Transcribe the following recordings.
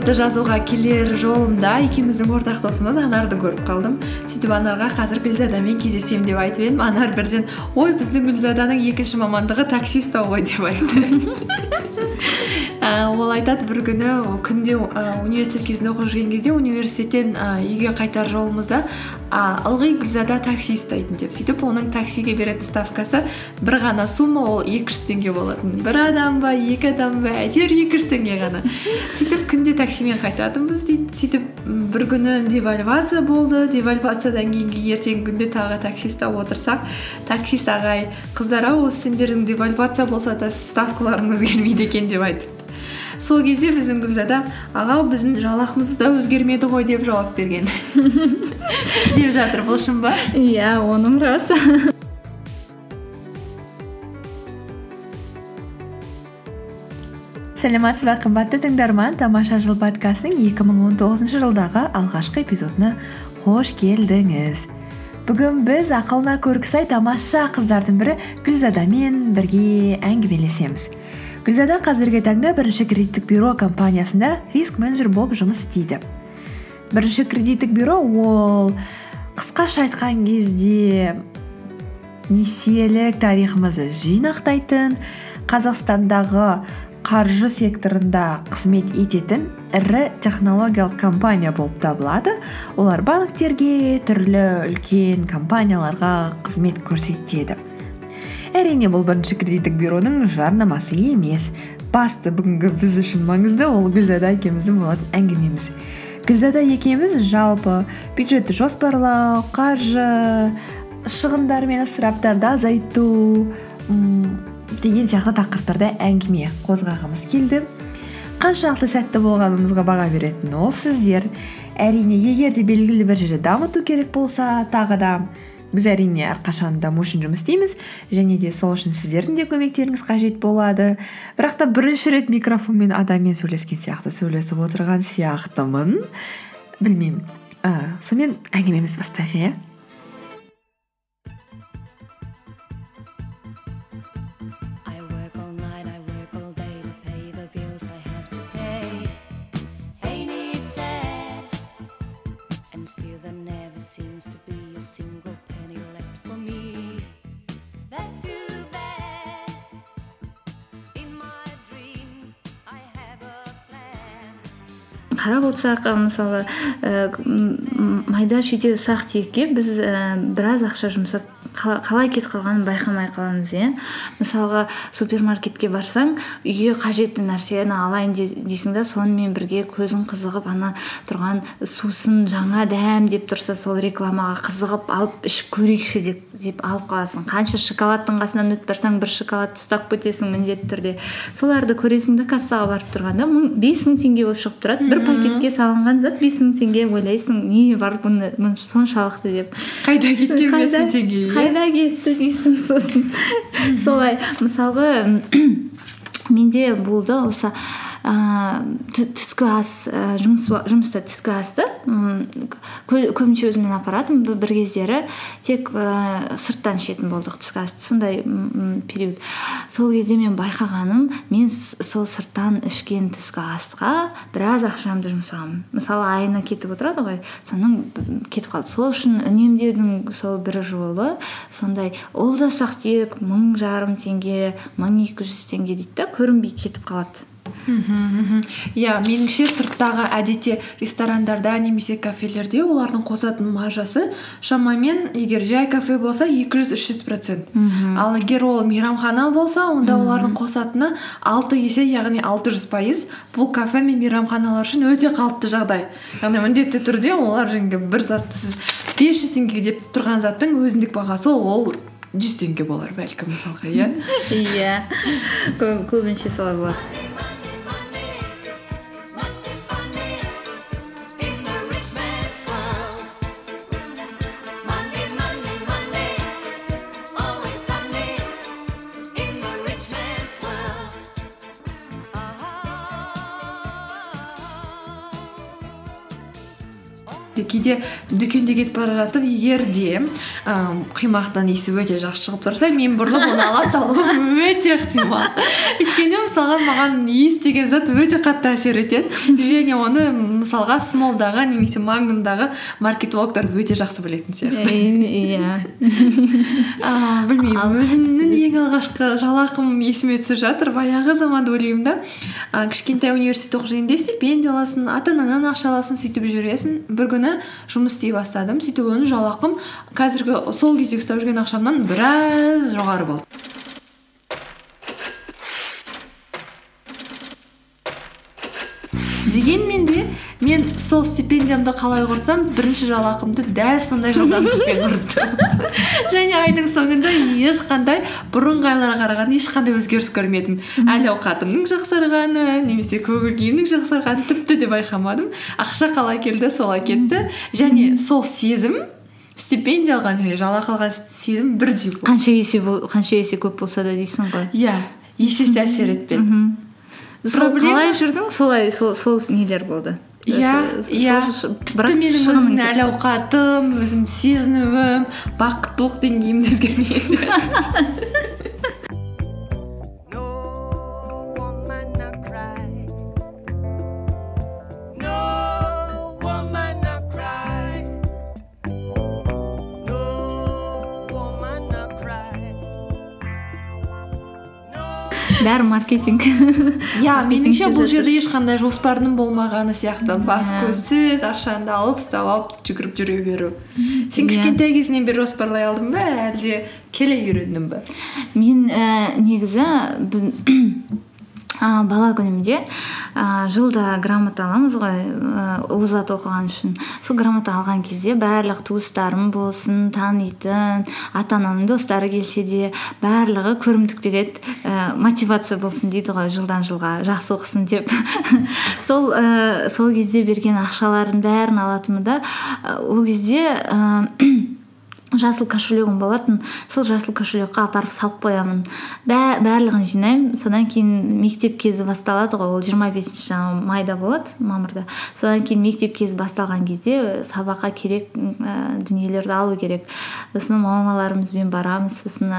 эпизодты жазуға келер жолымда екеуміздің ортақ досымыз анарды көріп қалдым. Сөйтіп анарға қазір гүлзадамен кездесемін деп айтып едім. Анар бірден ой біздің гүлзаданың екінші мамандығы таксист ғой деп айтты. Ол айтады бір күні күнде университет кезінде оқып жүрген кезде университеттен үйге қайтар жолымызда ылғи гүлзада такси ұстайтын деп. Сөйтіп оның таксиге беретін ставкасы бір ғана сумма ол екі жүз теңге болатын. Бір адам ба екі адам ба әйтеуір екі жүз теңге ғана. Сөйтіп күнде таксимен қайтатынбыз дейді. Сөйтіп бір күні девальвация болды. Девальвациядан кейінгі ертеңгі күнде тағы такси ұстап отырсақ таксист ағай қыздар ау осы сендердің девальвация болса да ставкаларың өзгермейді екен деп айтып сол кезде біздің гүлзада аға біздің жалақымыз да өзгермеді ғой деп жауап берген. Деп жатыр бұл шын ба? Иә оным рас. Сәлеметсіз ба қымбатты тыңдарман. Тамаша жыл подкастының екі мың он тоғызыншы жылдағы алғашқы эпизодына қош келдіңіз. Бүгін біз ақылына көркі сай тамаша қыздардың бірі гүлзадамен бірге әңгімелесеміз. Гүлзада қазіргі таңда бірінші кредиттік бюро компаниясында риск менеджер болып жұмыс істейді. Бірінші кредиттік бюро ол қысқаша айтқан кезде несиелік тарихымызды жинақтайтын қазақстандағы қаржы секторында қызмет ететін ірі технологиялық компания болып табылады. Олар банктерге түрлі үлкен компанияларға қызмет көрсетеді. Әрине бұл бірінші кредиттік бюроның жарнамасы емес. Басты бүгінгі біз үшін маңызды ол гүлзада екеуміздің болатын әңгімеміз. Гүлзада екеуміз жалпы бюджетті жоспарлау қаржы шығындар мен ысыраптарды азайту деген сияқты тақырыптарда әңгіме қозғағымыз келді. Қаншалықты сәтті болғанымызға баға беретін ол сіздер. Әрине егер де белгілі бір жерде дамыту керек болса тағы да біз әрине әрқашан даму үшін жұмыс істейміз және де сол үшін сіздердің де көмектеріңіз қажет болады. Бірақ та бірінші рет микрофонмен адаммен сөйлескен сияқты сөйлесіп отырған сияқтымын. Білмеймін. Ііі сонымен әңгімемізді бастайық иә? Қарап отырсақ мысалы ііі майда шүйде ұсақ түйекке біз ііі біраз ақша жұмсап қалай кетіп қалғанын байқамай қаламыз иә. Мысалға супермаркетке барсаң үйге қажетті нәрсені алайын дейсің да сонымен бірге көзің қызығып ана тұрған сусын жаңа дәм деп тұрса сол рекламаға қызығып алып ішіп көрейікші деп деп алып қаласың. Қанша шоколадтың қасынан өтіп барсаң бір шоколадты ұстап кетесің міндетті түрде. Соларды көресің да кассаға барып тұрғанда бес мың теңге болып шығып тұрады. Бір пакетке салынған зат бес мың теңге ойлайсың не бар бұны соншалықты деп. Қайда кеткен бес мың теңге қайда кетті дейсің сосын. Солай. Мысалға менде болды осы ыыы түскі ас жұмыс жұмыста түскі асты көбінше өзіммен апаратынмын бір кездері тек ыыы сырттан ішетін болдық түскі асты сондай период. Сол кезде мен байқағаным мен сол сырттан ішкен түскі асқа біраз ақшамды жұмсағанмын мысалы айына кетіп отырады ғой соның кетіп қалды. Сол үшін үнемдеудің сол бір жолы сондай ол да ұсақ түйек мың жарым теңге мың екі жүз теңге дейді да көрінбей кетіп қалады. Мхм иә меніңше сырттағы әдетте ресторандарда немесе кафелерде олардың қосатын маржасы шамамен егер жай кафе болса екі жүз үш жүз процент. Ал егер ол мейрамхана болса онда олардың қосатыны алты есе яғни алты жүз пайыз. Бұл кафе мен мейрамханалар үшін өте қалыпты жағдай. Яғни міндетті түрде олар жаңағы бір затты сіз бес жүз теңге деп тұрған заттың өзіндік бағасы ол жүз теңге болар бәлкім мысалға иә? Иә. Көбінше солай болады. Кейде дүкенде кетіп бара жатып егер де ым, құймақтан иісі өте жақсы шығып тұрса мен бұрылып оны ала салуым өте ықтимал. Өйткені мысалға маған иіс деген зат өте қатты әсер етеді. Және оны мысалға смолдағы немесе магнумдағы маркетологтар өте жақсы білетін сияқты. Иә. Білмеймін. Өзімнің ең алғашқы жалақым есіме түсіп жатыр. Баяғы заманды ойлаймын да. Кішкентай университет оқып жүргенде стипендия аласың ата анаңнан ақша аласың сөйтіп жүресің. Бір күні жұмыс істей бастадым. Сөйтіп оның жалақым қазіргі сол кезде ұстап жүрген ақшамнан біраз жоғары болды. Дегенмен де мен сол стипендиямды қалай құртсам бірінші жалақымды дәл сондай жылдамдықпен құрттым және айдың соңында ешқандай бұрынғы айларға қарағанда ешқандай өзгеріс көрмедім. Әл ауқатымның жақсарғаны немесе көңіл күйімнің жақсарғанын тіпті де байқамадым. Ақша қалай келді солай кетті және сол сезім стипендия алған және жалақы алған сезім бірдей болды. Қанша есе қанша есе көп болса да дейсің ғой. Иә есесі әсер етпеді. Мхм сол қалай жүрдің? Солай сол сол нелер болды? Иә иә тіпті бірақ менің өзімнің әл ауқатым өзім сезінуім бақыттылық деңгейім де өзгермеген бәрі маркетинг. Иә меніңше бұл жерде ешқандай жоспардың болмағаны сияқты. Бас көзсіз ақшаңды алып ұстап алып жүгіріп жүре беру. Сен Иә. кішкентай кезіңнен бері жоспарлай алдың ба? әлде келе үйрендің ба мен ә, негізі а, бала күнімде а, жылда грамота аламыз ғой ә, озат оқыған үшін. Сол грамота алған кезде барлық туыстарым болсын танитын ата анамның достары келсе де барлығы көрімдік береді ә, мотивация болсын дейді ғой жылдан жылға жақсы оқысын деп. Сол ә, сол кезде берген ақшалардың бәрін алатынмын да ә, ол кезде ә, жасыл кошелегім болатын. Сол жасыл кошелекқа апарып салып қоямын. Бә, барлығын жинаймын. Содан кейін мектеп кезі басталады ғой. Ол 25 бесінші майда болады мамырда. Содан кейін мектеп кезі басталған кезде сабаққа керек ә, дүниелерді алу керек. Сосын мамаларымызбен барамыз. Сосын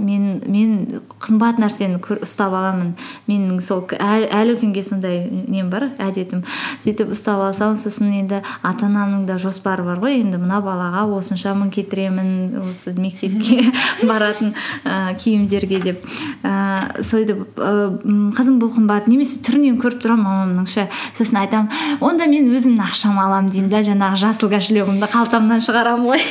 мен мен қымбат нәрсені ұстап аламын. Менің сол әл- әлі күнге сондай нем бар әдетім. Сөйтіп ұстап алсам сосын енді ата анамның да жоспары бар ғой. Енді мына балаға осынша мың кетіремін осы мектепке баратын ә, киімдерге деп. Ә, сөйтіп ә, қызым бұл қымбат немесе түрінен көріп тұрамын мамамның ше сосын айтамын онда мен өзімнің ақшама аламын деймін да жаңағы жасыл кошелегімді қалтамнан шығарамын ғой.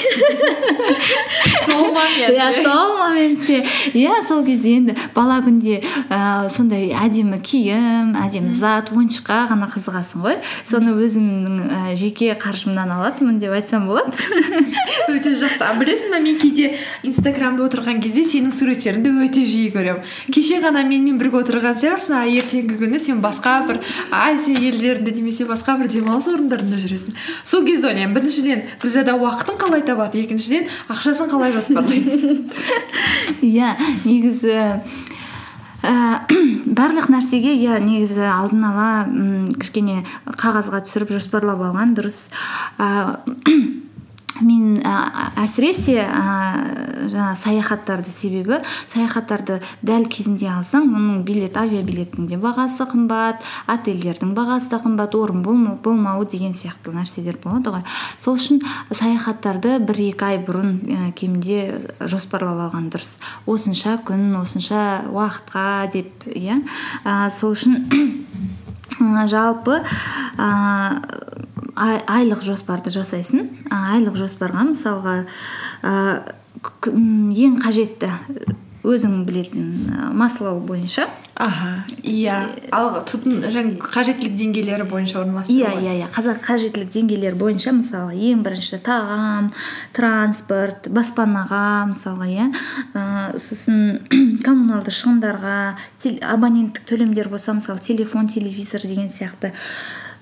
Сол момент иә сол моментте иә сол кезде енді бала күнде ә, сондай әдемі киім әдемі зат ойыншыққа ғана қызығасың ғой. Соны өзімнің ә, жеке қаржымнан алатынмын деп айтсам болады. Өте жақсы. А білесің ба мен кейде инстаграмда отырған кезде сенің суреттеріңді өте жиі көремін. Кеше ғана менімен бірге отырған сияқтысың а ертеңгі күні сен басқа бір азия елдерінде немесе басқа бір демалыс орындарында жүресің. Сол кезде ойлаймын біріншіден гүлзада уақытын қалай табады екіншіден ақшасын қалай жоспарлайды иә негізі ә, барлық нәрсеге иә негізі алдын ала м, кішкене қағазға түсіріп жоспарлап алған дұрыс. Ә, мен ә, әсіресе ә, жаңа саяхаттарды себебі саяхаттарды дәл кезінде алсаң оның билет авиабилеттің де бағасы қымбат отельдердің бағасы да қымбат орын болма- болмауы деген сияқты нәрселер болады ғой. Сол үшін саяхаттарды бір екі ай бұрын ә, кемінде жоспарлап алған дұрыс. Осынша күн осынша уақытқа деп иә. Ә, сол үшін жалпы ай- айлық жоспарды жасайсың. Айлық жоспарға мысалға м, ең қажетті өзің білетін маслоу бойынша. Аха иә. Ал тұтын жаңа қажеттілік деңгейлері бойынша орналастыру иә иә иә. Қазақ қажеттілік деңгейлері бойынша мысалы ең бірінші тағам транспорт баспанаға мысалға иә. Ә, сосын коммуналды шығындарға абоненттік төлемдер болса мысалы телефон телевизор деген сияқты.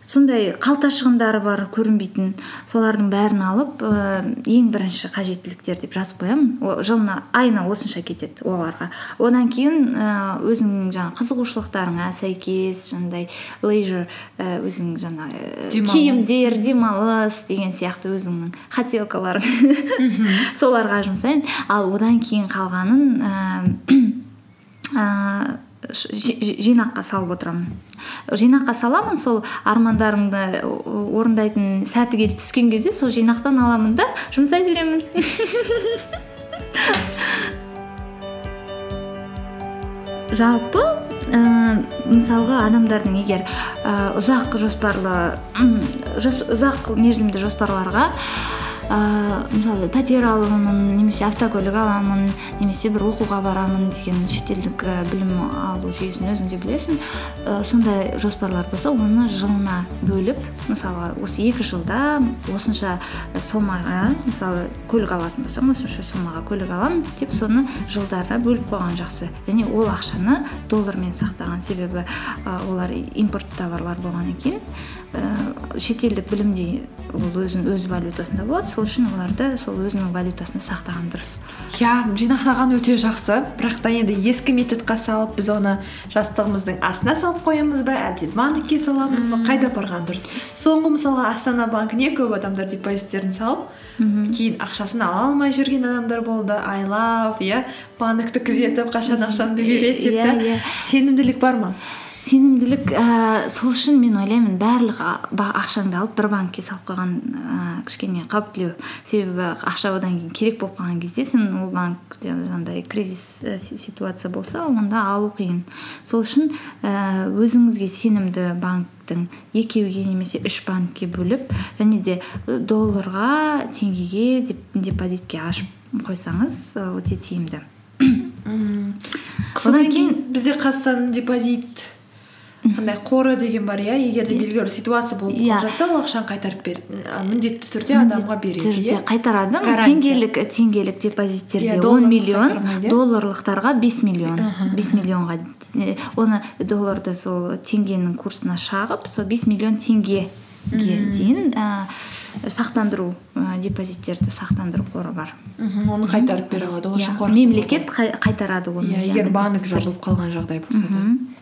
Сондай қалта шығындары бар көрінбейтін солардың бәрін алып ә, ең бірінші қажеттіліктер деп жазып қоямын. Жылына айына осынша кетеді оларға. Одан кейін ә, өзіңнің жаңағы қызығушылықтарыңа сәйкес жаңағыдай лейжер ә, өзің жаңағы ә, Демалу. киімдер демалыс деген сияқты өзіңнің хотелкаларың. Соларға жұмсаймын. Ал одан кейін қалғанын ә, жинаққа салып отырамын. Жинаққа саламын сол армандарыңды о- орындайтын сәті келіп түскен кезде сол жинақтан аламын да жұмсай беремін. Жалпы ә, мысалға адамдардың егер ә, ұзақ жоспарлы ұзақ мерзімді жоспарларға ә, мысалы пәтер алуымын немесе автокөлік аламын немесе бір оқуға барамын деген шетелдік ә, білім алу жүйесін өзің де білесің. Ә, сондай жоспарлар болса оны жылына бөліп мысалы осы екі жылда осынша сомаға мысалы көлік алатын болсаң осынша сомаға көлік аламын деп соны жылдарға бөліп қойған жақсы. Және ол ақшаны доллармен сақтаған себебі ә, олар импорт товарлар болғаннан кейін. Шетелдік білімде ол өзінің өз валютасында болады. Сол үшін оларды сол өзінің валютасында сақтаған дұрыс. Иә жинақтаған өте жақсы. Бірақ та енді ескі методқа салып біз оны жастығымыздың астына салып қоямыз ба әлде банкке саламыз ба қайда апарған дұрыс. Соңғы мысалға астана банкіне көп адамдар депозиттерін салып кейін ақшасын ала алмай жүрген адамдар болды. Айлап иә банкті күзетіп қашан ақшамды береді деп та. сенімділік бар ма? Сенімділік ә, сол үшін мен ойлаймын барлық ақшаңды алып бір банкке салып қойған ә, кішкене қауіптілеу себебі ақша одан кейін керек болып қалған кезде сен ол банкте жаңағыдай кризис ә, си- ситуация болса онда алу қиын. Сол үшін ә, өзіңізге сенімді банктің екеуге немесе үш банкке бөліп және де долларға теңгеге деп, депозитке ашып қойсаңыз өте тиімді. Содан кейін бізде қазақстан депозит қандай қоры деген бар иә егер де белгілі бір ситуация болып Иә. қалып жатса ол ақшаны қайтарып бер. Міндетті түрде адамға береді түрде иә. қайтарады теңгелік теңгелік депозиттерге Иә, 10 долларлық миллион иә? долларлықтарға 5 миллион. 5 миллионға оны долларды сол теңгенің курсына шағып сол 5 миллион теңгеге дейін ә, сақтандыру ә, депозиттерді сақтандыру қоры бар. Мхм, оны қайтарып бере алады ол Иә, үшін қорқып мемлекет қай- қайтарады оны. Иә иә, егер банк жабылып қалған жағдай болса да.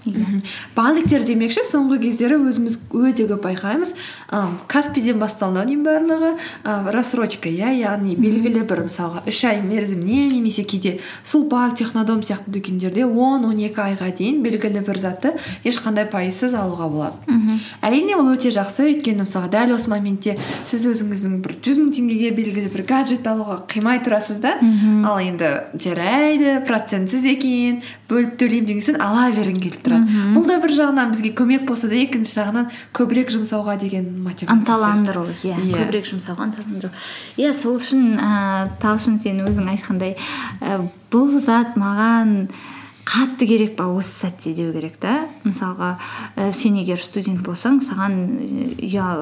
Иә. Мхм. банктер демекші соңғы кездері өзіміз өте көп байқаймыз. Ә, каспиден басталды оның барлығы. Ә, рассрочка иә яғни белгілі бір мысалға үш ай мерзіміне немесе кейде сулпак технодом сияқты дүкендерде он он екі айға дейін белгілі бір затты ешқандай пайызсыз алуға болады. Мгм. әрине ол өте жақсы. Өйткені мысалға дәл осы моментте сіз өзіңіздің бір жүз мың теңгеге белгілі бір гаджет алуға қимай тұрасыз да Мгм. ал енді жарайды процентсіз екен бөліп төлеймін деген соң ала бергің келіп тұрады бұл да бір жағынан бізге көмек болса да екінші жағынан көбірек жұмсауға деген мотивация ынталандыру иә Иә. көбірек жұмсауға ынталандыру иә сол үшін ә, талшын сен өзің айтқандай ә, бұл зат маған қатты керек па осы сәтте деу керек та? мысалға ә, сен егер студент болсаң саған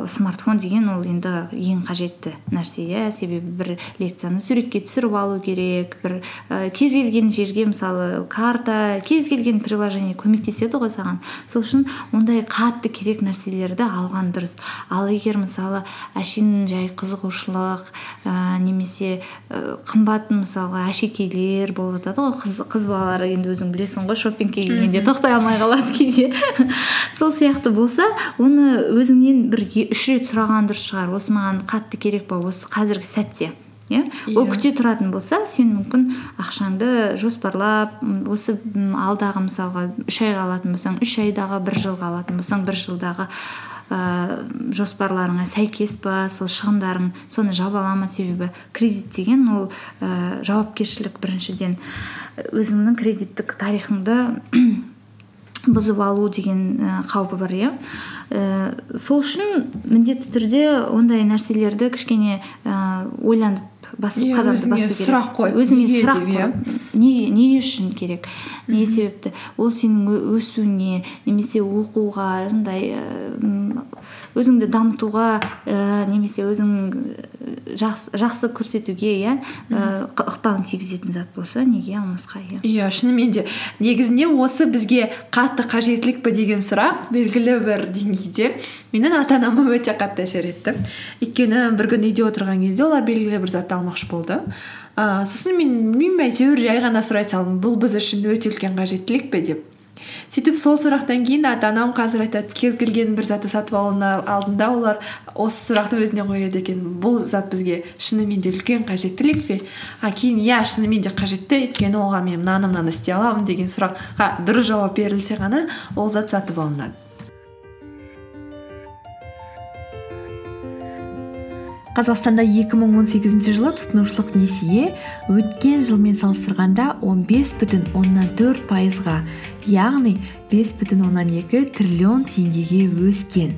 смартфон деген ол енді ең қажетті нәрсе иә? себебі бір лекцияны суретке түсіріп алу керек бір ә, кез келген жерге мысалы карта кез келген приложение көмектеседі ғой саған. Сол үшін ондай қатты керек нәрселерді алған дұрыс. Ал егер мысалы әшейін жай қызығушылық ә, немесе ә, қымбат мысалға әшекейлер болып жатады ғой қыз, қыз балалар енді өзің білесің ғой шопингке келгенде тоқтай алмай қалады кейде. Сол сияқты болса оны өзіңнен бір үш рет сұраған дұрыс шығар. Осы маған қатты керек па? Осы қазіргі сәтте иә? Ол Иә. күте тұратын болса сен мүмкін ақшаңды жоспарлап осы алдағы мысалға үш айға алатын болсаң үш айдағы бір жылға алатын болсаң бір жылдағы ә, жоспарларыңа сәйкес па? Сол шығындарың соны жабалама себебі кредит деген ол ә, жауапкершілік біріншіден. Өзіңнің кредиттік тарихыңды бұзып алу деген қаупі бар иә? Ә, сол үшін міндетті түрде ондай нәрселерді кішкене ә, ойланып басу Иә, қадамды басу керек. сұрақ қойып, өзіңе сұрақ деп, иә? қойып не, не үшін керек? Не себепті? Ол сенің өсуіңе немесе оқуға жаңағыдай өзіңді дамытуға ә, немесе өзің жақсы, жақсы көрсетуге иә ықпалын тигізетін зат болса неге алмасқа иә? Иә шынымен де. Негізінде осы бізге қатты қажеттілік пе деген сұрақ белгілі бір деңгейде менің ата анама өте қатты әсер етті. Өйткені бір күні үйде отырған кезде олар белгілі бір затты алмақшы болды. Ыыы сосын мен білмеймін әйтеуір жай ғана сұрай салдым. Бұл біз үшін өте үлкен қажеттілік пе деп. Сөйтіп сол сұрақтан кейін ата анам қазір айтады кез келген бір затты сатып алуына алдында олар осы сұрақты өзіне қояды екен. Бұл зат бізге шынымен де үлкен қажеттілік пе? А кейін иә шынымен де қажетті өйткені оған мен мынаны мынаны істей аламын деген сұраққа дұрыс жауап берілсе ғана ол зат сатып алынады. Қазақстанда 2018 жылы тұтынушылық несие өткен жылмен салыстырғанда 15 бүтін оннан төрт пайызға яғни 5 бүтін оннан екі триллион теңгеге өскен.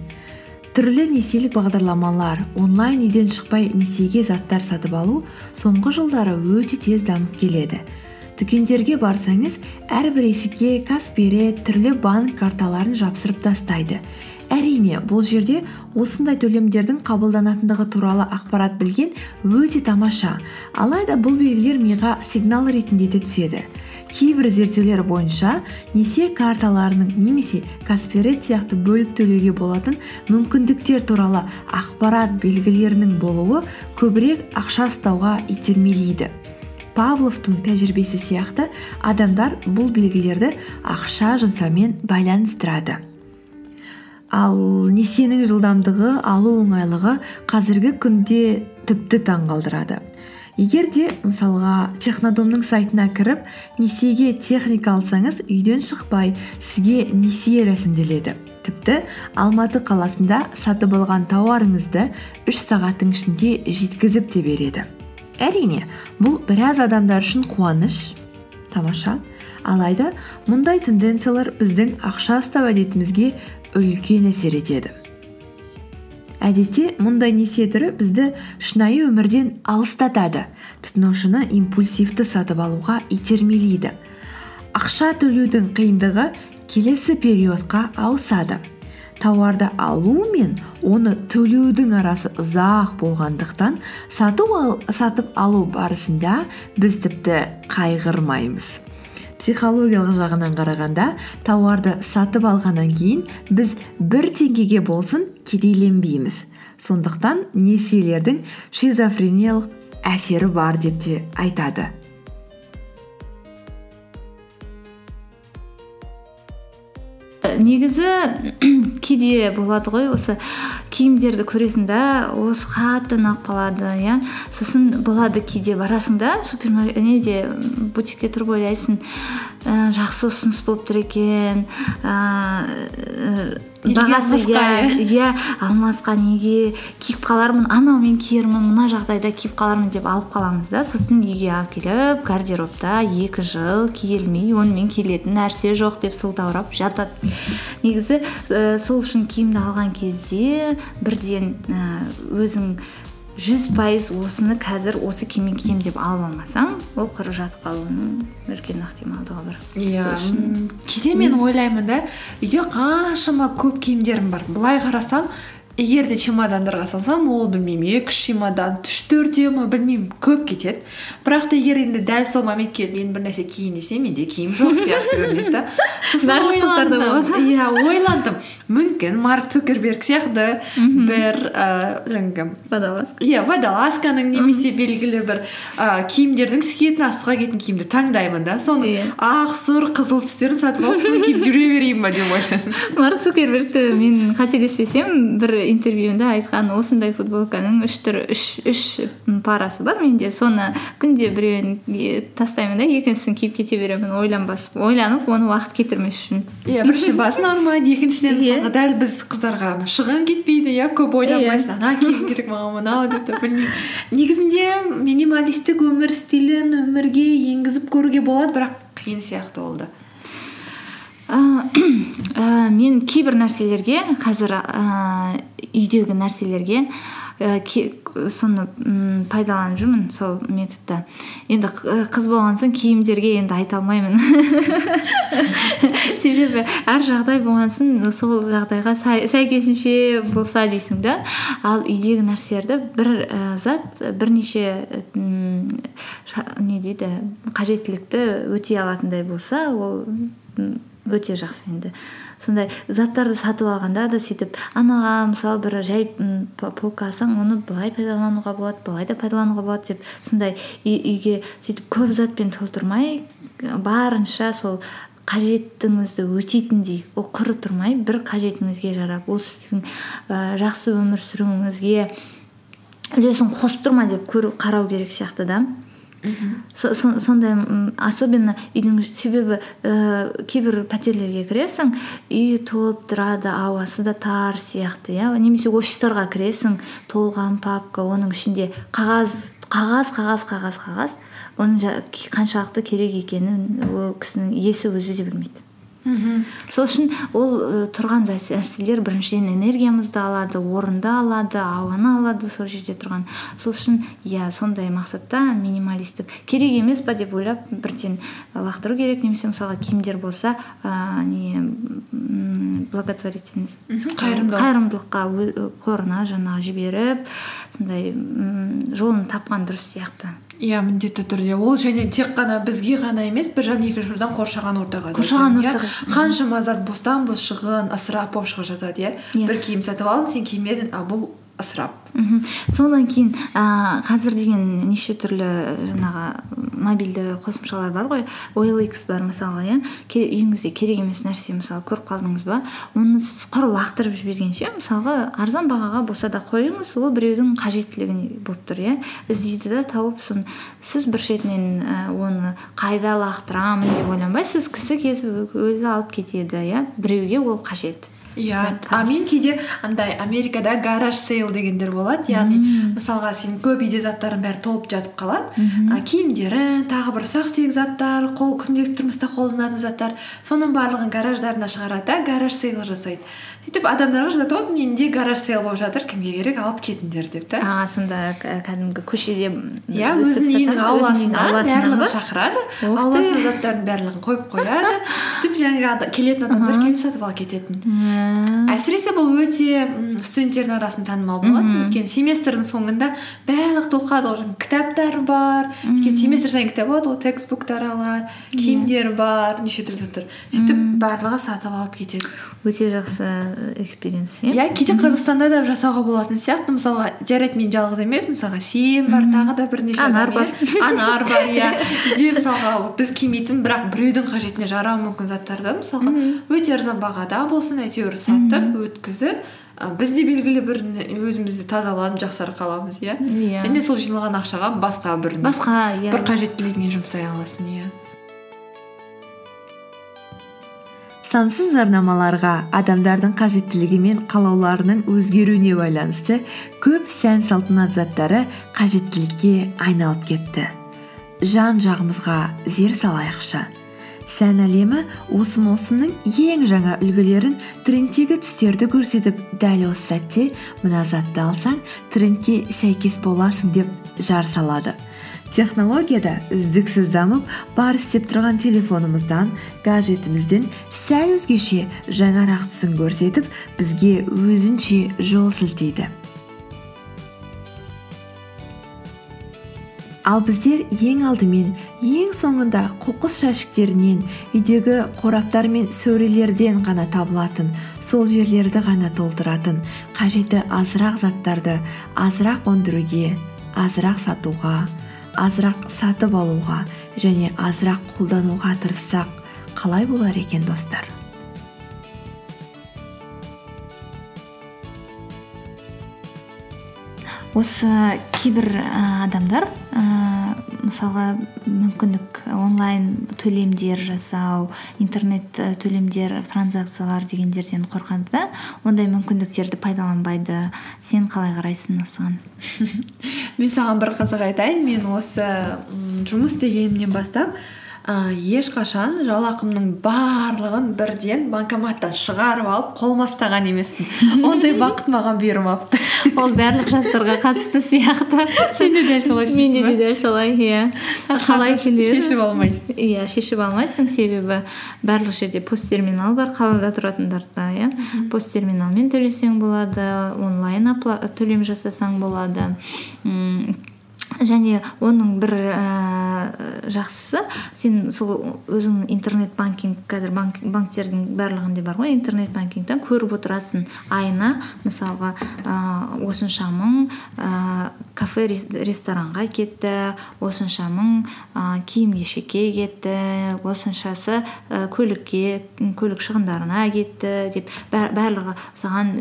Түрлі несиелік бағдарламалар онлайн үйден шықпай несиеге заттар сатып алу соңғы жылдары өте тез дамып келеді. Дүкендерге барсаңыз әрбір есікке каспире түрлі банк карталарын жапсырып тастайды. Әрине бұл жерде осындай төлемдердің қабылданатындығы туралы ақпарат білген өте тамаша. Алайда бұл белгілер миға сигнал ретінде де түседі. Кейбір зерттеулер бойынша несие карталарының немесе каспирет сияқты бөліп төлеуге болатын мүмкіндіктер туралы ақпарат белгілерінің болуы көбірек ақша ұстауға итермелейді. Павловтың тәжірибесі сияқты адамдар бұл белгілерді ақша жұмсаумен байланыстырады. Ал несиенің жылдамдығы алу оңайлығы қазіргі күнде тіпті таңғалдырады егер де мысалға технодомның сайтына кіріп несиеге техника алсаңыз үйден шықпай сізге несие рәсімделеді. Тіпті алматы қаласында сатып алған тауарыңызды үш сағаттың ішінде жеткізіп те береді. Әрине бұл біраз адамдар үшін қуаныш тамаша. Алайда мұндай тенденциялар біздің ақша ұстау әдетімізге үлкен әсер етеді. Әдетте мұндай несие түрі бізді шынайы өмірден алыстатады. Тұтынушыны импульсивті сатып алуға итермелейді. Ақша төлеудің қиындығы келесі периодқа ауысады. Тауарды алу мен оны төлеудің арасы ұзақ болғандықтан сатып алу барысында біз тіпті қайғырмаймыз. Психологиялық жағынан қарағанда тауарды сатып алғаннан кейін біз бір теңгеге болсын кедейленбейміз. Сондықтан несиелердің шизофрениялық әсері бар деп те айтады. Негізі кейде болады ғой осы киімдерді көресің да осы қатты ұнап қалады иә. Сосын болады кейде барасың да неде бутикте тұрып ойлайсың ә, жақсы ұсыныс болып тұр екен. Ііі бағасы иә иә. алмасқа неге киіп қалармын? Анаумен киермін мына жағдайда киіп қалармын деп алып қаламыз да. Сосын үйге алып келіп гардеробта екі жыл киілмей онымен киілетін нәрсе жоқ деп сылтаурап жатады. Негізі ә, сол үшін киімді алған кезде бірден і өзің жүз пайыз осыны қазір осы киіммен киемін деп алып алмасаң ол құры жатып қалуының үлкен ықтималдығы бар. Иә кейде мен ойлаймын да үйде қаншама көп киімдерім бар. Былай қарасам егер де чемодандарға салсам ол білмеймін екі үш чемодан үш төртеу ма білмеймін көп кетеді. Бірақ та егер енді дәл сол момент келіп мен бір нәрсе киейін десем менде киім жоқ сияқты көрінеді да. Сосын ойландым. иә ойландым. Мүмкін марк цукерберг сияқты бір ііі жаңағы водолазка. иә водолазканың немесе белгілі бір і киімдердің үсті киетін астыға киетін киімді таңдаймын да. Соны Иә. ақ сұр қызыл түстерін сатып алып соны киіп жүре берейін ба деп ойладым марк цукербергті мен қателеспесем бір интервьюінде айтқан осындай футболканың үш түрі үш үш парасы бар менде. Соны күнде біреуін тастаймын да екіншісін киіп кете беремін ойланбас ойланып оны уақыт кетірмес үшін. Иә бірінші басын алмайды екіншіден Иә. мысалға дәл біз қыздарға шығын кетпейді иә көп ойланбайсың. Ана киім керек маған мынау деп те білмеймін. Негізінде минималистік өмір стилін өмірге енгізіп көруге болады бірақ қиын сияқты ол да. Ә, ә, мен кейбір нәрселерге қазір ә, үйдегі нәрселерге ке- соны пайдаланып жүрмін сол методты енді қыз болған соң киімдерге енді айта алмаймын. Себебі әр жағдай болған соң сол жағдайға сәйкесінше болса дейсің да. Ал үйдегі нәрселерді бір ә, зат бірнеше не дейді қажеттілікті өтей алатындай болса ол өте жақсы енді. Сондай заттарды сатып алғанда да сөйтіп анаға мысалы бір жай полка алсаң оны былай пайдалануға болады былай да пайдалануға болады деп сондай үй- үйге сөйтіп көп затпен толтырмай барынша сол қажеттіңізді өтейтіндей ол құры тұрмай бір қажетіңізге жарап ол сіздің ә, жақсы өмір сүруіңізге үлесін қосып тұр ма деп көру қарау керек сияқты да. Сондай особенно үйдің себебі ә, кейбір пәтерлерге кіресің үй толып тұрады ауасы да тар сияқты иә. Немесе офистарға кіресің толған папка оның ішінде қағаз қағаз қағаз қағаз қағаз. Оның қаншалықты керек екенін ол кісінің иесі өзі де білмейді. Сол үшін ол ә, тұрған нәрселер біріншіден энергиямызды алады орынды алады ауаны алады сол жерде тұрған. Сол үшін иә сондай мақсатта минималистік. Керек емес па деп ойлап бірден лақтыру керек немесе мысалға киімдер болса ә, не благотворительность қайырымдылық. қайырымдылыққа қорына жаңағы жіберіп сондай жолын тапқан дұрыс сияқты. Иә міндетті түрде ол және тек қана бізге ғана емес бір жағынан екінші жақтан қоршаған ортаға Қоршаған зиян, иә. ортаға. қаншама зат бостан бос шығын ысырап болып шығып жатады иә Иә. бір киім сатып алдың сен кимедің а бұл ысырап. Мхм. Содан кейін ә, қазір деген неше түрлі жаңағы мобильді қосымшалар бар ғой. OLX бар мысалы иә. Үйіңізде керек емес нәрсе мысалы көріп қалдыңыз ба? Оны сіз құр лақтырып жібергенше мысалға арзан бағаға болса да қойыңыз ол біреудің қажеттілігі болып тұр иә. Іздейді да тауып соны сіз бір шетінен ә, оны қайда лақтырамын деп ойланбайсыз кісі кезіп өзі алып кетеді иә. Біреуге ол қажет. Иә а мен кейде андай америкада гараж сейл дегендер болады яғни мысалға сен көп үйде заттарың бәрі толып жатып қалады. А, киімдерің тағы бір ұсақ түйек заттар қол күнделікті тұрмыста қолданатын заттар соның барлығын гараждарына шығарады да гараж сейл жасайды. сөйтіп адамдарға жазады вот менде гараж сейл болып жатыр кімге керек алып кетіңдер деп та. А сонда кәдімгі көшеде иә өзінің үйінің ауласына барлығын ба? шақырады ауласына заттардың барлығын қойып қояды. сөйтіп жаңағы келетін адамдар келіп сатып ала кететін. Мм. әсіресе бұл өте студенттердің арасында танымал болады өйткені семестрдің соңында барлық толқады ғой кітаптар бар. Өйткені семестр сайын кітап алады ғой текстбуктар алады киімдер бар неше түрлі заттар. Сөйтіп барлығы сатып алып кетеді. Өте жақсы экспириенс иә? Иә кейде қазақстанда да жасауға болатын сияқты. Мысалға жарайды мен жалғыз емес мысалға сен бар тағы да бірнеше Анар иә. анар бар иә. Бізде мысалға біз кимейтін бірақ біреудің қажетіне жарауы мүмкін заттарды мысалға. Өте арзан бағада болсын әйтеуір. Сатып өткізіп біз де белгілі бір өзімізді тазаланып жақсарып қаламыз иә? Иә. және сол жиналған ақшаға басқа бір басқа иә. бір қажеттілігіңе жұмсай аласың иә? Сансыз жарнамаларға адамдардың қажеттілігі мен қалауларының өзгеруіне байланысты көп сән салтанат заттары қажеттілікке айналып кетті. Жан жағымызға зер салайықшы. Сән әлемі осы маусымның ең жаңа үлгілерін трендтегі түстерді көрсетіп дәл осы сәтте мына затты алсаң трендке сәйкес боласың деп жар салады. Технологияда үздіксіз дамып бар істеп тұрған телефонымыздан гаджетімізден сәл өзгеше жаңарақ түсін көрсетіп бізге өзінше жол сілтейді. Ал біздер ең алдымен ең соңында қоқыс жәшіктерінен үйдегі қораптар мен сөрелерден ғана табылатын сол жерлерді ғана толтыратын қажеті азырақ заттарды азырақ өндіруге азырақ сатуға азырақ сатып алуға және азырақ қолдануға тырыссақ қалай болар екен достар? Осы кейбір адамдар ә, мысалға мүмкіндік онлайн төлемдер жасау интернет төлемдер транзакциялар дегендерден қорқады да ондай мүмкіндіктерді пайдаланбайды. Сен қалай қарайсың осыған? Мен саған бір қызық айтайын. Мен осы жұмыс істегенімнен бастап ііі ешқашан жалақымның барлығын бірден банкоматтан шығарып алып қолыма ұстаған емеспін. Ондай бақыт маған бұйырмапты. Ол барлық жастарға қатысты сияқты. Сен де дәл солай менде де дәл солай иә. Қалай шешіп алмайсың? Иә шешіп алмайсың. Себебі барлық жерде посттерминал бар қалада тұратындарда иә. Посттерминалмен төлесең болады онлайн төлем жасасаң болады. М, және оның бір ііі жақсысы сен сол өзің интернет банкинг қазір банк, банктердің барлығында бар ғой интернет банкингтен көріп отырасың айына мысалға ыыы осынша мың ыыы кафе рес- ресторанға кетті осынша мың ыыы киім кешекке кетті осыншасы і көлікке көлік шығындарына кетті деп барлығы саған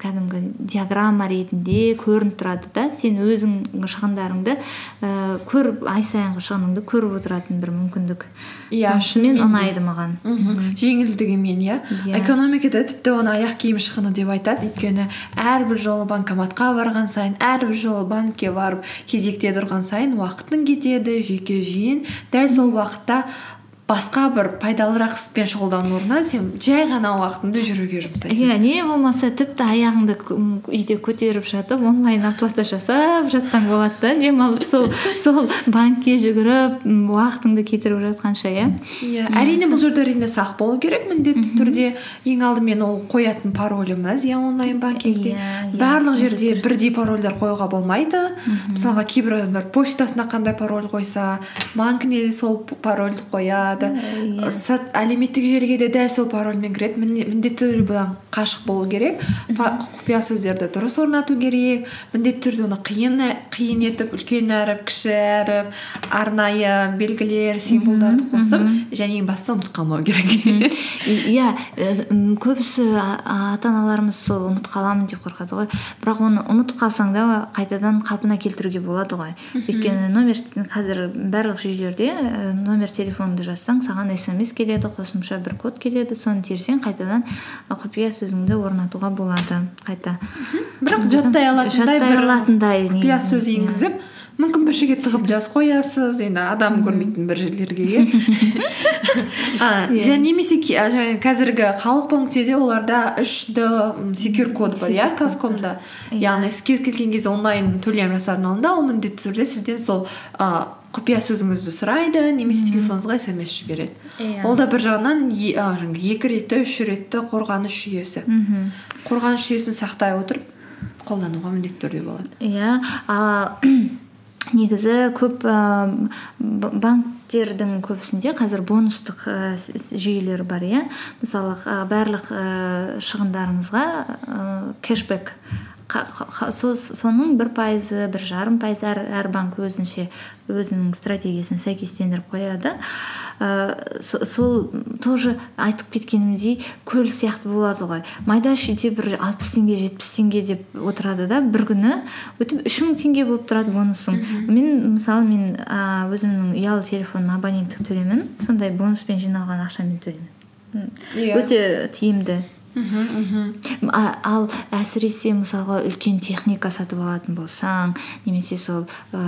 кәдімгі диаграмма ретінде көрініп тұрады да сен өзің шығындарыңды ііі көріп ай сайынғы шығыныңды көріп отыратын бір мүмкіндік. Иә, шынымен ұнайды маған. Мхм жеңілдігімен иә. Иә. экономикада тіпті оны аяқ киім шығыны деп айтады. Өйткені әрбір жолы банкоматқа барған сайын әрбір жолы банкке барып кезекте тұрған сайын уақытың кетеді жеке жиын. Дәл сол уақытта басқа бір пайдалырақ іспен шұғылдану орнына сен жай ғана уақытыңды жүруге жұмсайсың. Иә не болмаса тіпті аяғыңды үйде көтеріп жатып онлайн оплата жасап жатсаң болады да демалып сол сол банкке жүгіріп уақытыңды кетіріп жатқанша иә? Иә әрине бұл жерде әрине сақ болу керек міндетті түрде. Ең алдымен ол қоятын пароліміз иә онлайн банкингте Иә, иә, барлық жерде бірдей парольдер қоюға болмайды. Мысалға кейбір адамдар почтасына қандай пароль қойса банкіне де сол парольді қояды Сат- әлеуметтік желіге де дәл сол парольмен кіреді. Міндетті түрде бұдан қашық болу керек. Құпия сөздерді дұрыс орнату керек. Міндетті түрде оны қиын қиын етіп үлкен әріп кіші әріп арнайы белгілер символдарды қосып және ең бастысы ұмытып қалмау керек. Иә э, көбісі ата аналарымыз сол ұмытып қаламын деп қорқады ғой. Бірақ оны ұмытып қалсаң да қайтадан қалпына келтіруге болады ғой. Өйткені номер қазір барлық жүйелерде э, номер телефоныңды жазсаң саған смс келеді қосымша бір код келеді. Соны терсең қайтадан құпия сөзіңді орнатуға болады. Қайта. Бірақ жаттай алатындай жаттай алатындай құпия сөз иә. енгізіп мүмкін бір жерге тығып жазып қоясыз енді адам көрмейтін бір жерлерге. Иә Иә. және немесе қазіргі халық банкте де оларда үш д секюр код бар иә казкомда. Яғни сіз кез келген кезде онлайн төлем жасардың алдында ол міндетті түрде сізден сол а, құпия сөзіңізді сұрайды немесе телефоныңызға смс жібереді. Иә. ол да бір жағынан екі ретті үш ретті қорғаныс жүйесі. Мхм. Қорғаныс жүйесін сақтай отырып қолдануға міндетті түрде болады. Иә а негізі көп ә, банктердің көбісінде қазір бонустық ә, жүйелер бар иә? Мысалы барлық ә, шығындарыңызға кэшбэк соның бір пайызы бір жарым пайыз әр, әр банк өзінше өзінің стратегиясын сәйкестендіріп қояды. Ә, со- сол тоже айтып кеткенімдей көл сияқты болады ғой. Майда шүйде бір алпыс теңге жетпіс теңге деп отырады да бір күні өтіп үш мың теңге болып тұрады бонусың мен мысалы мен а, өзімнің ұялы телефон абоненттік төлемін сондай бонуспен жиналған ақшамен төлеймін М, Иә. өте тиімді. Мхм мхм. Ал әсіресе мысалға үлкен техника сатып алатын болсаң немесе сол ә,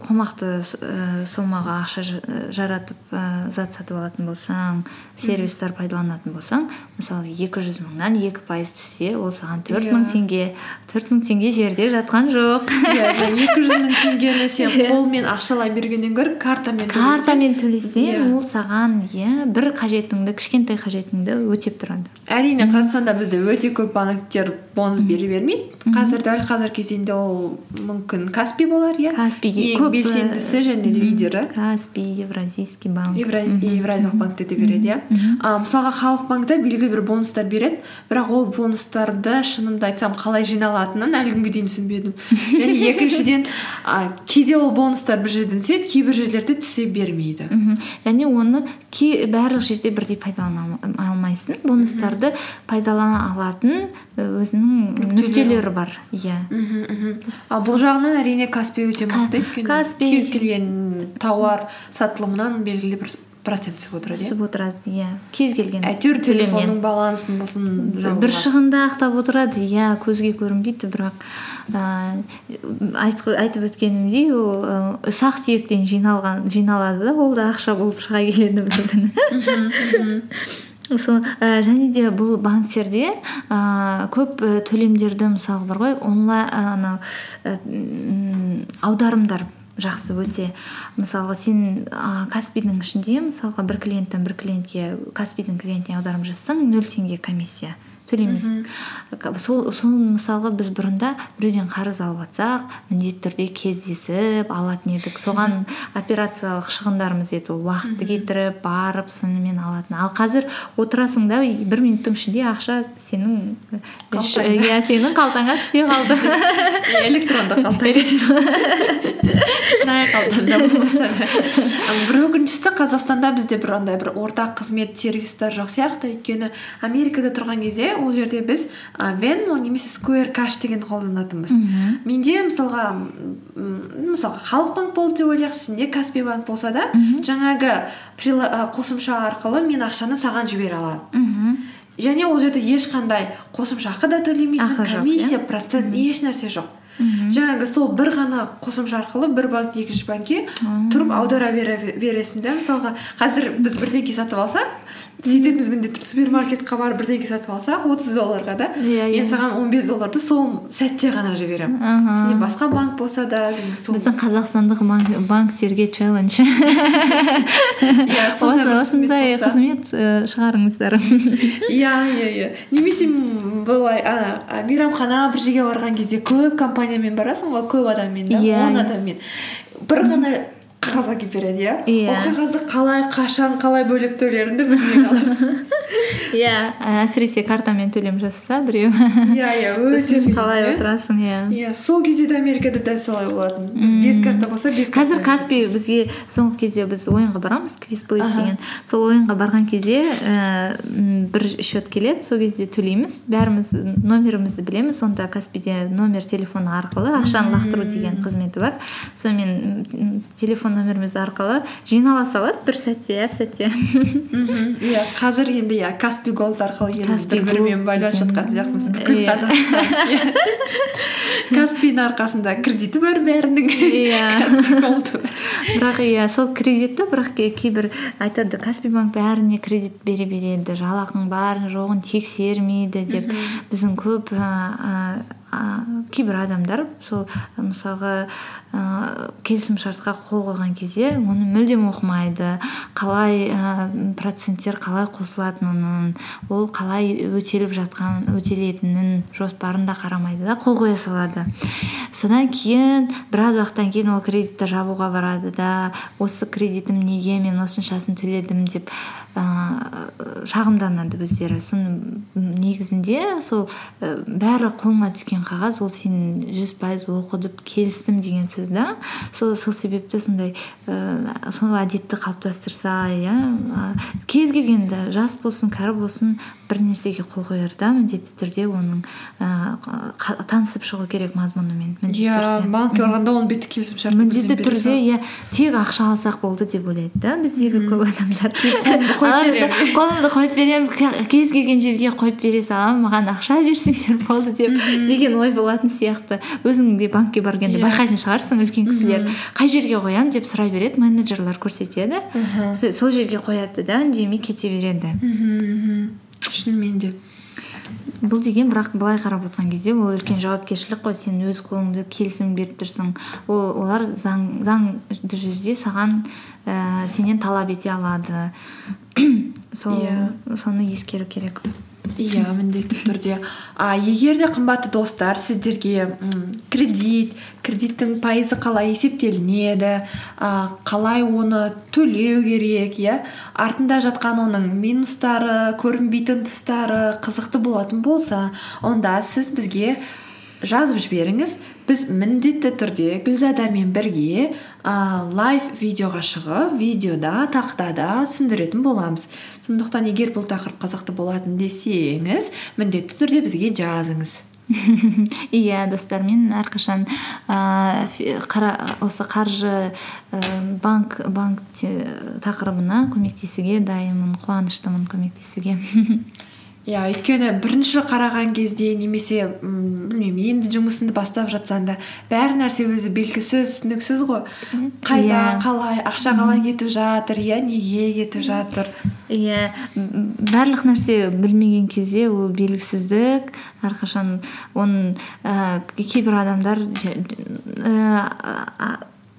қомақты ә, сомаға ақша жа- жаратып ә, зат сатып алатын болсаң сервистар пайдаланатын болсаң мысалы 200 мыңнан екі пайыз түссе ол саған төрт мың Иә. теңге төрт мың теңге жерде жатқан жоқ. Иә екі жүз мың теңгені сен Иә. қолмен ақшалай бергеннен гөрі картамен картамен төлесең ол саған иә бір қажетіңді кішкентай қажетіңді өтеп тұрады. Әрине қазақстанда бізде өте көп банктер бонус бере бермейді. Қазір дәл қазір кезеңде ол мүмкін каспи болар иә? Каспиге ең көп, белсендісі және лидері. Каспий евразийский банк. Евразия- евразиялық банкте де береді иә? А, мысалға халық банкте белгілі бір бонустар береді бірақ ол бонустарды шынымды айтсам қалай жиналатынын әлі күнге дейін түсінбедім. Және екіншіден а, кейде ол бонустар бір жерден түседі кейбір жерлерде түсе бермейді. Және оны барлық жерде бірдей пайдалана алма- алмайсың бонустарды пайдалана алатын і, өзінің нүктелері бар. Иә. Мхм ал бұл жағынан әрине каспи өте мықты өйткені Каспи- кез келген тауар сатылымынан белгілі бір процент түсіп отырады иә? Түсіп отырады иә. Кез келген әйтеуір телефонның балансын болсын бір шығынды ақтап отырады иә көзге көрінбейді бірақ айтып өткенімдей ол ұсақ түйектен жиналған жиналады да ол да ақша болып шыға келеді бір күні. Сол ә, және де бұл банктерде ә, көп ә, төлемдерді мысалы бар ғой онлайн анау ә, аударымдар жақсы өте. Мысалға сен ә, каспидің ішінде мысалға бір клиенттен бір клиентке каспидің клиентіне аударым жасасаң нөл теңге комиссия. Төлемейсің Ка- сол, сол мысалға біз бұрында біреуден қарыз алып жатсақ міндетті түрде кездесіп алатын едік. Соған операциялық шығындарымыз еді ол уақытты кетіріп барып сонымен алатын. Ал қазір отырасың да бір минуттың ішінде ақша сенің иә сенің қалтаңа түсе қалды. Электронды қалта шынайы қалтаңда болмаса бір өкініштісі қазақстанда бізде бір андай бір ортақ қызмет сервистер жоқ сияқты. Өйткені америкада тұрған кезде ол жерде біз а, venmo немесе square cash деген қолданатынбыз. Менде мысалға мысалға халық банк болды деп ойлайық сенде каспи банк болса да жаңағы қосымша арқылы мен ақшаны саған жібере аламын мхм және ол жерде ешқандай қосымша ақы да төлемейсің комиссия иә? процент еш нәрсе жоқ. Жаңағы сол бір ғана қосымша арқылы бір банктен екінші банкке тұрып аудара бере- бересің да мысалға қазір біз бірдеңке сатып алсақ сөйтетінбіз міндетті түрде супермаркетке барып бірдеңке сатып алсақ отыз долларға да. Иә, иә. мен саған он бес долларды сол сәтте ғана жіберемін. Аха. сенде басқа банк болса да сол біздің қазақстандық банк- банктерге челлендж Иә, осындай қызмет э, шығарыңыздар. Иә иә иә. Немесе былай ана мейрамхана бір жерге барған кезде көп компаниямен барасың ғой көп адаммен да Иә, он адаммен. Бір ғана қағаз әкеліп береді иә? Иә. ол қағазды қалай қашан қалай бөліп төлеріңді білмей қаласың. Иә әсіресе картамен төлем жасаса біреу. Иә иә өте қалай иә. отырасың иә. Иә сол кезде де америкада дәл солай болатын. Біз бес карта болса бес қазір каспи бізге соңғы кезде біз ойынға барамыз квиз плейс деген сол ойынға барған кезде м, бір счет келеді сол кезде төлейміз. Бәріміз номерімізді білеміз. Онда каспиде номер телефоны арқылы ақшаны лақтыру деген қызметі бар. Сонымен м, телефон номеріміз арқылы жинала салады бір сәтте әп сәтте. Мхм иә қазір енді иә каспи голд арқылы еліміз бір бірімен байланысып жатқан сияқтымыз. Бүкіл Иә. қазақстан. Каспидің арқасында кредиті бар бәрінің. Иә. Бірақ иә сол кредитті бірақ ке- кейбір айтады каспи банк бәріне кредит бере береді жалақың бар жоғын тексермейді деп. Біздің көп ә, ә, кейбір адамдар сол ә, мысалға ә, келісімшартқа қол қойған кезде оны мүлдем оқымайды. Қалай ә, проценттер қалай қосылатынын ол қалай өтеліп жатқан өтелетінін жоспарын да қарамайды да қол қоя салады. Содан кейін біраз уақыттан кейін ол кредитті жабуға барады да осы кредитім неге мен осыншасын төледім деп ыыы шағымданады өздері. Соның негізінде сол бәрі қолыңа түскен қағаз ол сен жүз пайыз оқыдып келістім деген сөз да. Сол сол себепті сондай ыыы сол әдетті қалыптастырса иә кез келген жас болсын кәрі болсын бір нәрсеге қол қоярда міндетті түрде оның қа- танысып шығу керек мазмұнымен міндетті иә түрде. банкке барғанда оның бетті келісімшартты міндетті түрде иә тек ақша алсақ болды деп ойлайды да біздегі көп адамдар. Қолымды қойып беремін. кез келген жерге қойып бере саламын маған ақша берсеңдер болды деп деген ой болатын сияқты. Өзің де банкке барганда Иә. байқайтын шығарсың үлкен кісілер. Қай жерге қоямын деп сұрай береді менеджерлер көрсетеді. Сол жерге қояды да үндемей кете береді. Шынымен де. Бұл деген бірақ былай қарап отырған кезде ол үлкен жауапкершілік қой. Сен өз қолыңды келісім беріп тұрсың. Ол олар заң заңды жүзде саған ә, сенен талап ете алады. Сол Иә. соны ескеру керек. Иә міндетті түрде. А егер де қымбатты достар сіздерге м, кредит кредиттің пайызы қалай есептелінеді а, қалай оны төлеу керек иә артында жатқан оның минустары көрінбейтін тұстары қызықты болатын болса онда сіз бізге жазып жіберіңіз біз міндетті түрде гүлзадамен бірге а, лайв видеоға шығып видеода тақтада түсіндіретін боламыз. Сондықтан егер бұл тақырып қызықты болатын десеңіз міндетті түрде бізге жазыңыз. Иә достармен әрқашан ыыы фи- қара осы қаржы банк банк тақырыбына көмектесуге дайынмын қуаныштымын көмектесуге. иә өйткені бірінші қараған кезде немесе м, білмеймін енді жұмысыңды бастап жатсаң да бәр нәрсе өзі белгісіз түсініксіз ғой. Қайда Иә. қалай ақша қалай кетіп жатыр иә неге кетіп жатыр? Иә барлық нәрсе білмеген кезде ол белгісіздік әрқашан оның ііі кейбір адамдар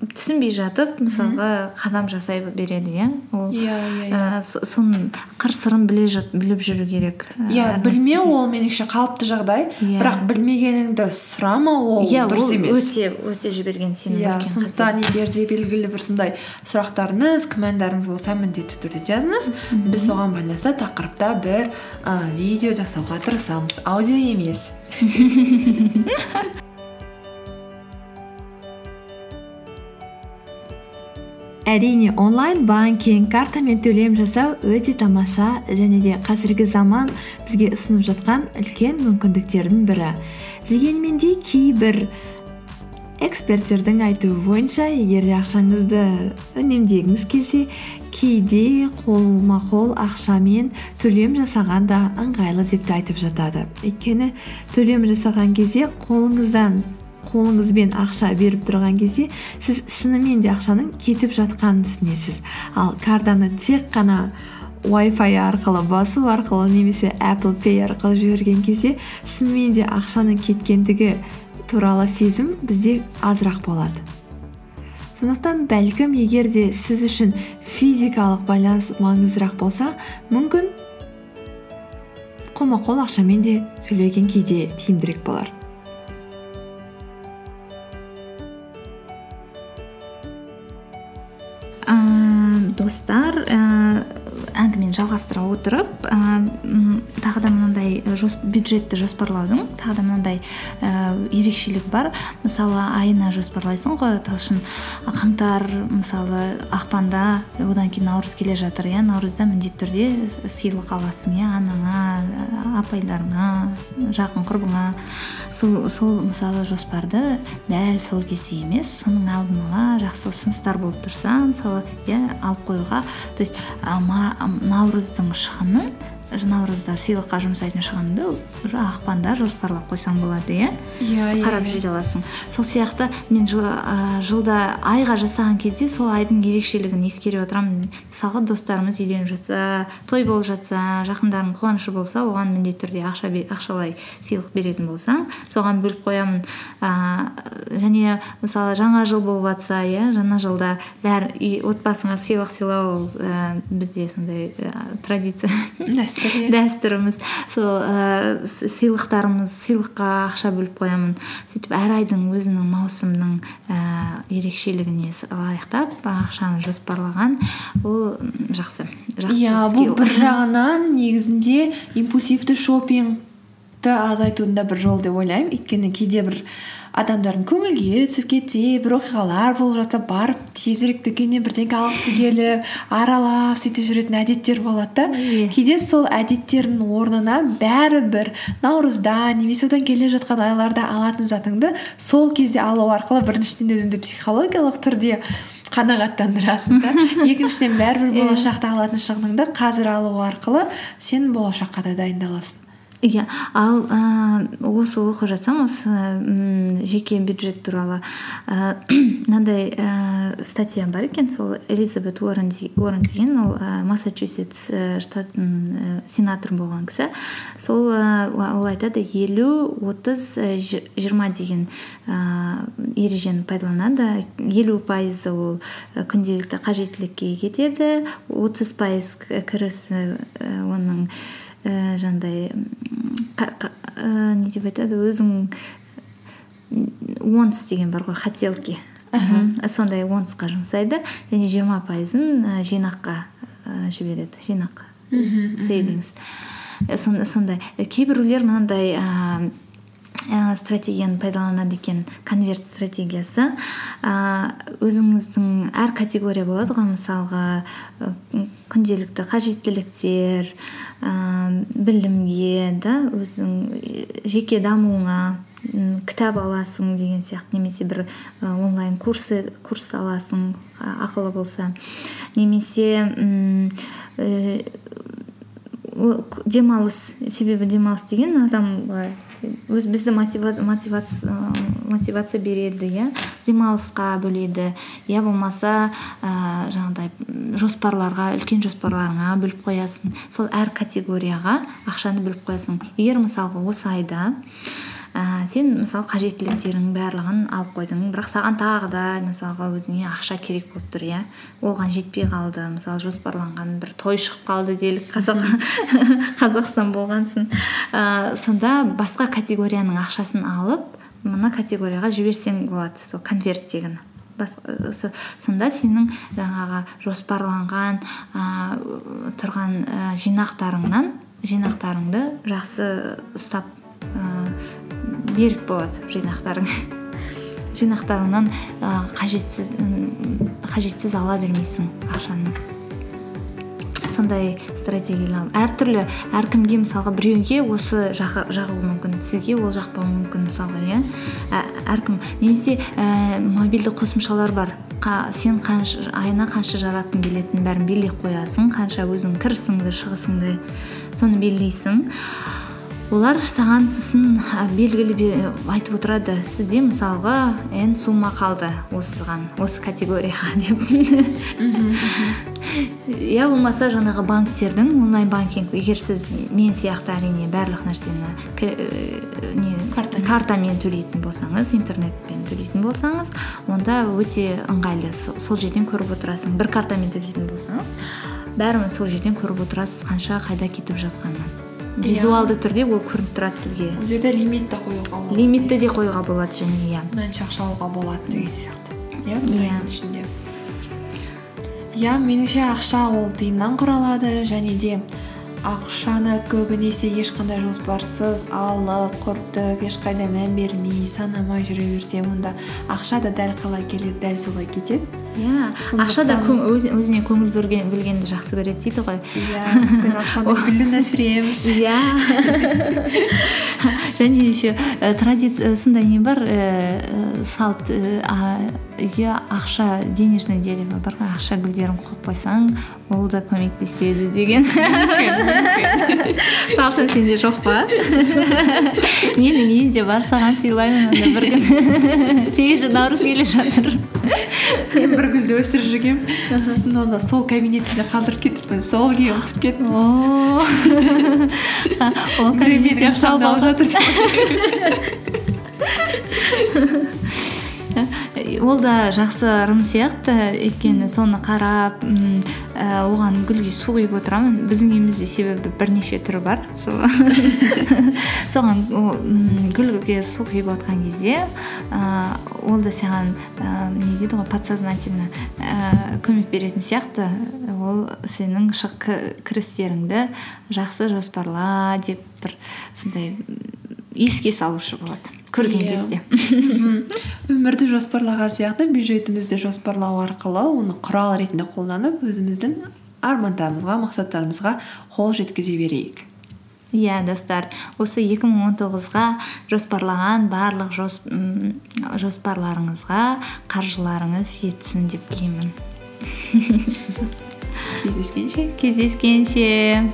түсінбей жатып мысалға қадам жасай береді иә? Ол иә иә иә. со- соның қыр сырын біле біліп жүру керек і, иә білмеу ол меніңше қалыпты жағдай Иә. бірақ білмегеніңді сұрамау ол дұрыс емес. өте өте жіберген сенің иә сондықтан егер де белгілі бір сондай сұрақтарыңыз күмәндарыңыз болса міндетті түрде жазыңыз. Біз соған байланысты тақырыпта бір ә, видео жасауға тырысамыз. Аудио емес. әрине онлайн банкинг картамен төлем жасау өте тамаша және де қазіргі заман бізге ұсынып жатқан үлкен мүмкіндіктердің бірі. Дегенмен де кейбір эксперттердің айтуы бойынша егер де ақшаңызды үнемдегіңіз келсе кейде қолма қол ақшамен төлем жасаған да ыңғайлы деп те айтып жатады. Өйткені төлем жасаған кезде қолыңыздан қолыңызбен ақша беріп тұрған кезде сіз шынымен де ақшаның кетіп жатқанын түсінесіз. Ал картаны тек қана Wi-Fi арқылы басу арқылы немесе Apple Pay арқылы жіберген кезде шынымен де ақшаның кеткендігі туралы сезім бізде азырақ болады. Сондықтан бәлкім егер де сіз үшін физикалық байланыс маңыздырақ болса мүмкін қолма қол ақшамен де төлеген кейде тиімдірек болар. Достар әңгімені жалғастыра отырып м, тағы да мынандай жос, бюджетті жоспарлаудың тағы да мынандай ііі ерекшелік бар. Мысалы айына жоспарлайсың ғой талшын қаңтар мысалы ақпанда одан кейін наурыз келе жатыр иә наурызда міндетті түрде сыйлық аласың иә анаңа апайларыңа жақын құрбыңа. Сол, сол мысалы жоспарды дәл сол кезде емес соның алдын ала жақсы ұсыныстар болып тұрса мысалы иә алып қоюға то есть наурыздың шығынын наурызда сыйлыққа жұмсайтын шығынды уже ақпанда жоспарлап қойсаң болады иә? Иә қарап жүре аласың. Сол сияқты мен жыл- а, жылда айға жасаған кезде сол айдың ерекшелігін ескере отырамын. Мысалға достарымыз үйленіп жатса той болып жатса жақындарының қуанышы болса оған міндетті түрде ақша бе- ақшалай сыйлық беретін болсаң соған бөліп қоямын. А, және мысалы жаңа жыл болып жатса иә жаңа жылда бәрі отбасыңа сыйлық сыйлау ол ә, бізде сондай ә, традиция. Иә дәстүріміз. Сол ііі сыйлықтарымыз сыйлыққа ақша бөліп қоямын. Сөйтіп әр айдың өзінің маусымның ііі ерекшелігіне лайықтап ақшаны жоспарлаған. Ол жақсы жақсы иә бұл бір жағынан негізінде импульсивті шопингті азайтудың да бір жолы деп ойлаймын. Өйткені кейде бір адамдардың көңілге түсіп кетсе бір оқиғалар болып жатса барып тезірек дүкеннен бірдеңе алғысы келіп аралап сөйтіп жүретін әдеттер болады да. Кейде сол әдеттердің орнына бәрібір наурызда немесе одан келе жатқан айларда алатын затыңды сол кезде алу арқылы біріншіден өзіңді психологиялық түрде қанағаттандырасың да. Екіншіден бәрібір Иә. болашақта алатын шығыныңды қазір алу арқылы сен болашаққа да дайындаласың. Иә ал ііі осы оқып жатсам осы жеке бюджет туралы мынандай ііі статья бар екен сол элизабет уоррен де- уоррен деген ол ііі массачусетс ііі штатының ііі сенаторы болған кісі. Сол ол айтады елу отыз жи- жиырма деген ііі ережені пайдаланады. Елу пайызы ол күнделікті қажеттілікке кетеді. Отыз пайыз кірісі оның ііі жаңағыдай ііі не деп айтады өзің онс деген бар ғой хотелки. Мгм. сондай онсқа жұмсайды және жиырма пайызын жинаққа жібереді жинақ сейвингс сондай. Кейбіреулер мынандай ііі ә, стратегияны пайдаланады екен. Конверт стратегиясы. Ә, өзіңіздің әр категория болады ғой мысалға күнделікті қажеттіліктер ә, білімге да өзің жеке дамуыңа кітап аласың деген сияқты немесе бір онлайн курсы курс аласың ақылы болса. Немесе м, о- к- демалыс себебі демалыс деген адамға өз бізді мотивация, мотивация береді иә? Демалысқа бөледі я болмаса ә, жаңағыдай жоспарларға үлкен жоспарларыңа бөліп қоясың. Сол әр категорияға ақшаны бөліп қоясың. Егер мысалға осы айда ә, сен мысалы қажеттіліктеріңнің барлығын алып қойдың. Бірақ саған тағы да мысалға өзіңе ақша керек болып тұр иә? Оған жетпей қалды мысалы жоспарланған бір той шығып қалды делік қазақ қазақстан болғансың ә, сонда басқа категорияның ақшасын алып мына категорияға жіберсең болады сол конверттегіні сонда сенің жаңағы жоспарланған ә, тұрған ә, жинақтарыңнан жинақтарыңды жақсы ұстап берік болады жинақтарың. Жинақтарыңнан қажетсіз қажетсіз ала бермейсің ақшаны. Сондай стратегиялар. Әртүрлі әркімге мысалға біреуге осы жағы, жағуы мүмкін сізге ол жақпауы мүмкін мысалға иә? Ә- әркім немесе ә, мобильді қосымшалар бар. Қа- сен қанша айына қанша жаратқың келетінін бәрін белгілеп қоясың қанша өзің кірісіңді шығысыңды соны белгілейсің. Олар саған сосын белгілі бе- айтып отырады сізде мысалға n сумма қалды осыған осы категорияға деп иә болмаса жаңағы банктердің онлайн банкинг егер сіз мен сияқты әрине барлық нәрсені э, не Картамен. төлейтін болсаңыз интернетпен төлейтін болсаңыз онда өте ыңғайлы Со- сол жерден көріп отырасың бір картамен төлейтін болсаңыз бәрін сол жерден көріп отырасыз қанша қайда кетіп жатқанын. Визуалды түрде ол көрініп тұрады сізге. Ол жерде лимит те қоюға болады. Лимитті де қоюға болады және иә. Мынанша ақша алуға болады деген сияқты. Иә Иә. ішінде. Иә меніңше ақша ол тиыннан құралады және де ақшаны көбінесе ешқандай жоспарсыз алып құртып ешқайда мән бермей санамай жүре берсе онда ақша да дәл қалай келеді дәл солай кетеді. Иә ақша да өзіне көңіл бөлгенді жақсы көреді дейді ғой. Иә ақшаны гүлін өсіреміз. Иә. Және еще тради- ә, сондай не бар ііі салт ііі, а, үйге ақша денежное дерево бар ғой ақша гүлдерін қойып қойсаң ол да көмектеседі деген. Талшын сенде жоқ па? Менің үйімде бар саған сыйлаймын онда бір күн. Сегізінші наурыз келе жатыр. Бір гүлді өсіріп жүргенмін. Сосын оны сол кабинетімде қалдырып кетіппін. Сол күйі ұмытып кеттім. Ол кабинетте ақша алып жатыр. ол да жақсы ырым сияқты. Өйткені соны қарап м, ә, оған гүлге су құйып отырамын. Біздің үйімізде себебі бірнеше түрі бар. Сол- соған гүлге су құйып отқан кезде ә, ол да саған ә, не дейді ғой подсознательно ә, көмек беретін сияқты. Ол сенің шық кір- кірістеріңді жақсы жоспарла деп бір сондай еске салушы болады. Көрген Иә. кезде. өмірді жоспарлаған сияқты бюджетімізді жоспарлау арқылы оны құрал ретінде қолданып өзіміздің армандарымызға мақсаттарымызға қол жеткізе берейік. Иә достар. Осы 2019-ға жоспарлаған барлық жос, жоспарларыңызға қаржыларыңыз жетсін деп тілеймін. Кездескенше. Кездескенше.